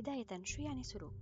بداية شو يعني سلوك؟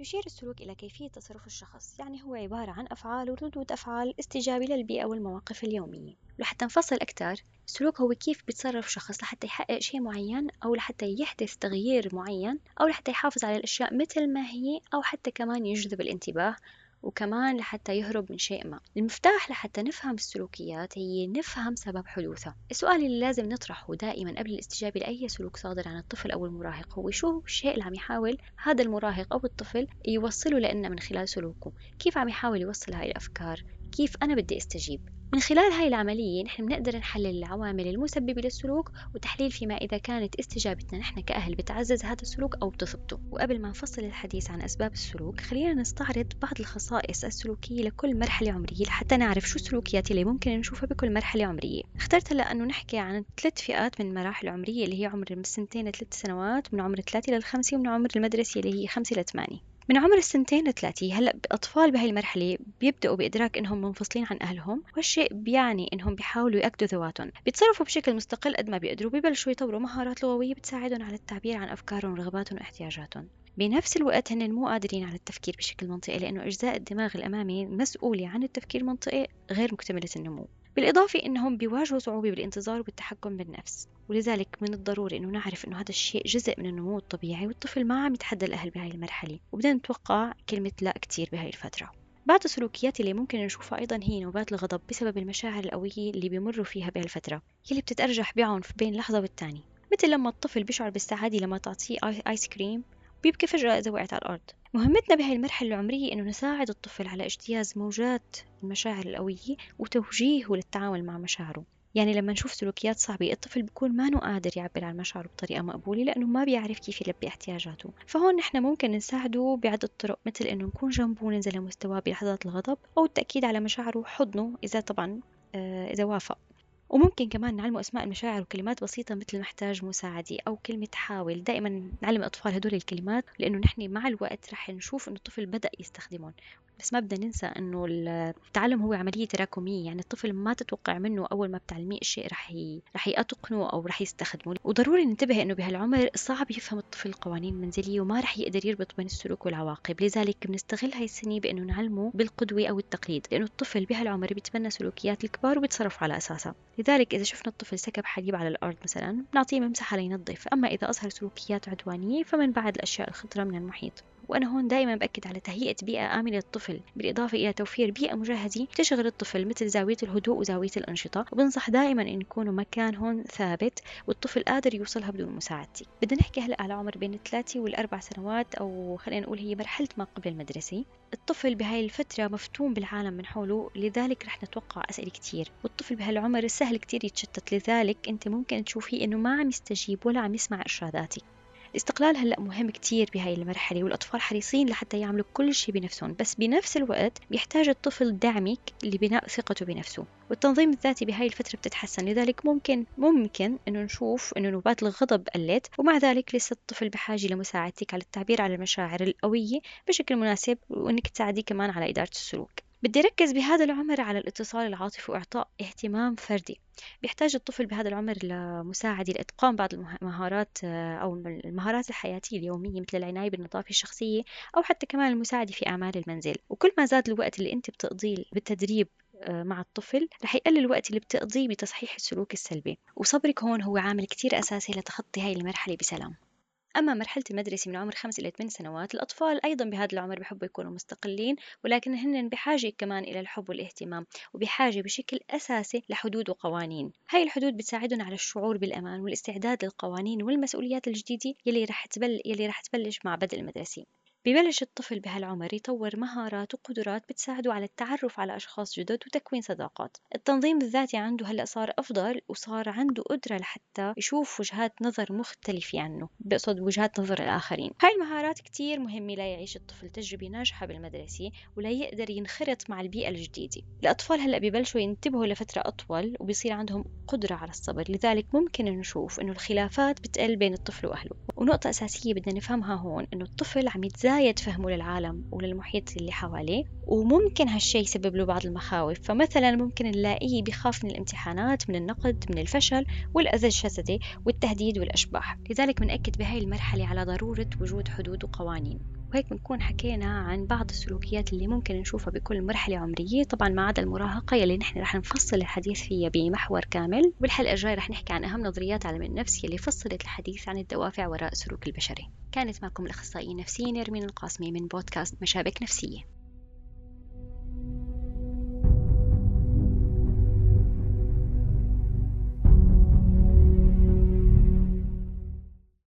يشير السلوك إلى كيفية تصرف الشخص يعني هو عبارة عن أفعال وردود أفعال استجابة للبيئة والمواقف اليومية لحتى نفصل أكثر السلوك هو كيف بيتصرف شخص لحتى يحقق شيء معين أو لحتى يحدث تغيير معين أو لحتى يحافظ على الأشياء مثل ما هي أو حتى كمان يجذب الانتباه وكمان لحتى يهرب من شيء ما. المفتاح لحتى نفهم السلوكيات هي نفهم سبب حدوثها السؤال اللي لازم نطرحه دائما قبل الاستجابة لأي سلوك صادر عن الطفل أو المراهق هو شو الشيء اللي عم يحاول هذا المراهق أو الطفل يوصله لنا من خلال سلوكه؟ كيف عم يحاول يوصل هاي الأفكار؟ كيف أنا بدي أستجيب؟ من خلال هاي العملية نحن بنقدر نحلل العوامل المسببة للسلوك وتحليل فيما إذا كانت استجابتنا نحن كأهل بتعزز هذا السلوك أو بتثبته. وقبل ما نفصل الحديث عن أسباب السلوك خلينا نستعرض بعض الخصائص السلوكية لكل مرحلة عمرية لحتى نعرف شو السلوكيات اللي ممكن نشوفها بكل مرحلة عمرية. اخترت هلا أنه نحكي عن ثلاث فئات من المراحل العمرية اللي هي عمر من سنتين لثلاث سنوات من عمر ثلاثة للخمسة ومن عمر المدرسة اللي هي خمسة لثمانية من عمر السنتين لثلاثة هلأ الأطفال بهي المرحلة بيبدأوا بإدراك إنهم منفصلين عن أهلهم والشيء بيعني إنهم بيحاولوا يأكدوا ذواتهم. بيتصرفوا بشكل مستقل قد ما بيقدروا ببلشوا يطوروا مهارات لغوية بتساعدهم على التعبير عن أفكارهم ورغباتهم واحتياجاتهم. بنفس الوقت هن مو قادرين على التفكير بشكل منطقي لأنه أجزاء الدماغ الأمامي مسؤولة عن التفكير المنطقي غير مكتملة النمو. بالإضافة إنهم بيواجهوا صعوبة بالانتظار وبالتحكم بالنفس ولذلك من الضروري إنه نعرف إنه هذا الشيء جزء من النمو الطبيعي والطفل ما عم يتحدى الأهل بهاي المرحلة وبدنا نتوقع كلمة لا كتير بهاي الفترة. بعض السلوكيات اللي ممكن نشوفها أيضا هي نوبات الغضب بسبب المشاعر القوية اللي بيمروا فيها بهالفترة يلي بتتأرجح بعنف بين لحظة والتانية. مثل لما الطفل بيشعر بالسعادة لما تعطيه آيس كريم بيبكي فجأة إذا وقعت على الأرض. مهمتنا بهاي المرحلة العمرية إنه نساعد الطفل على اجتياز موجات المشاعر القوية وتوجيهه للتعامل مع مشاعره. يعني لما نشوف سلوكيات صعبة الطفل بيكون ما قادر يعبر عن مشاعره بطريقة مقبولة لأنه ما بيعرف كيف يلبي احتياجاته. فهون نحن ممكن نساعده بعدة طرق مثل إنه نكون جنبه وننزل لمستواه بلحظات الغضب أو التأكيد على مشاعره وحضنه إذا طبعا آه، إذا وافق. وممكن كمان نعلمه أسماء المشاعر وكلمات بسيطة مثل محتاج مساعدة أو كلمة حاول. دائما نعلم الأطفال هدول الكلمات لأنه نحن مع الوقت رح نشوف إنه الطفل بدأ يستخدمهم. بس ما بدنا ننسى إنه التعلم هو عملية تراكمية. يعني الطفل ما تتوقع منه أول ما بتعلميه الشيء رح ي... رح يتقنه أو رح يستخدمه. وضروري ننتبه إنه بهالعمر صعب يفهم الطفل القوانين المنزليه وما رح يقدر يربط بين السلوك والعواقب. لذلك بنستغل هاي السنة بإنه نعلمه بالقدوة أو التقليد. لأنه الطفل بهالعمر بيتبنى سلوكيات الكبار وبيتصرف على أساسها. لذلك إذا شفنا الطفل سكب حليب على الأرض مثلا بنعطيه ممسحه لينظف. أما إذا أظهر سلوكيات عدوانية فمن بعد الأشياء الخطرة من المحيط. وأنا هون دائما بأكد على تهيئة بيئة آمنة للطفل بالإضافة إلى توفير بيئة مجهزة تشغل الطفل مثل زاوية الهدوء وزاوية الأنشطة. وبنصح دائما إن يكونوا مكان هون ثابت والطفل قادر يوصلها بدون مساعدتي. بدنا نحكي هلأ على عمر بين الثلاثة والأربع سنوات أو خلينا نقول هي مرحلة ما قبل المدرسة. الطفل بهاي الفترة مفتون بالعالم من حوله لذلك رح نتوقع أسئلة كتير. والطفل بهالعمر سهل كتير يتشتت لذلك أنت ممكن تشوفيه إنه ما عم يستجيب ولا عم يسمع إرشاداتك. الاستقلال هلأ مهم كتير بهاي المرحلة والأطفال حريصين لحتى يعملوا كل شيء بنفسهم بس بنفس الوقت بيحتاج الطفل دعمك لبناء ثقته بنفسه والتنظيم الذاتي بهاي الفترة بتتحسن لذلك ممكن ممكن إنه نشوف إنه نوبات الغضب قلت ومع ذلك لسه الطفل بحاجة لمساعدتك على التعبير على المشاعر القوية بشكل مناسب وإنك تساعديه كمان على إدارة السلوك. بدي ركز بهذا العمر على الاتصال العاطفي وإعطاء اهتمام فردي. بيحتاج الطفل بهذا العمر لمساعدة لإتقان بعض المهارات أو المهارات الحياتية اليومية مثل العناية بالنظافة الشخصية أو حتى كمان المساعدة في أعمال المنزل. وكل ما زاد الوقت اللي أنت بتقضيه بالتدريب آه، مع الطفل رح يقلل الوقت اللي بتقضيه بتصحيح السلوك السلبي. وصبرك هون هو عامل كتير أساسي لتخطي هاي المرحلة بسلام. أما مرحلة المدرسة من عمر خمس إلى ثمان سنوات الأطفال أيضا بهذا العمر بحبوا يكونوا مستقلين ولكن هن بحاجة كمان إلى الحب والاهتمام وبحاجة بشكل أساسي لحدود وقوانين. هاي الحدود بتساعدهم على الشعور بالأمان والاستعداد للقوانين والمسؤوليات الجديدة يلي رح تبل يلي رح تبلش مع بدء المدرسة. ببلش الطفل بهالعمر يطور مهارات وقدرات بتساعده على التعرف على أشخاص جدد وتكوين صداقات. التنظيم الذاتي عنده هلأ صار أفضل وصار عنده قدرة لحتى يشوف وجهات نظر مختلفة عنه بقصد وجهات نظر الآخرين. هاي المهارات كتير مهمة ليعيش الطفل تجربة ناجحة بالمدرسة ولا يقدر ينخرط مع البيئة الجديدة. الأطفال هلأ ببلشوا ينتبهوا لفترة أطول وبيصير عندهم قدرة على الصبر لذلك ممكن نشوف إنه الخلافات بتقل بين الطفل وأهله. ونقطة أساسية بدنا نفهمها هون إنه الطفل عم يتزايد بداية فهمه للعالم وللمحيط اللي حواليه وممكن هالشي يسبب له بعض المخاوف. فمثلا ممكن نلاقيه بخاف من الامتحانات من النقد من الفشل والأذى الجسدي والتهديد والأشباح. لذلك بنأكد بهاي المرحلة على ضرورة وجود حدود وقوانين. وهيك بنكون حكينا عن بعض السلوكيات اللي ممكن نشوفها بكل مرحلة عمرية. طبعا ما عدا المراهقة يلي نحن رح نفصل الحديث فيها بمحور كامل والحلقة الجاية رح نحكي عن أهم نظريات علم النفس يلي فصلت الحديث عن الدوافع وراء السلوك البشري. كانت معكم الأخصائية النفسية نرمين القاسمي من بودكاست مشابك نفسية.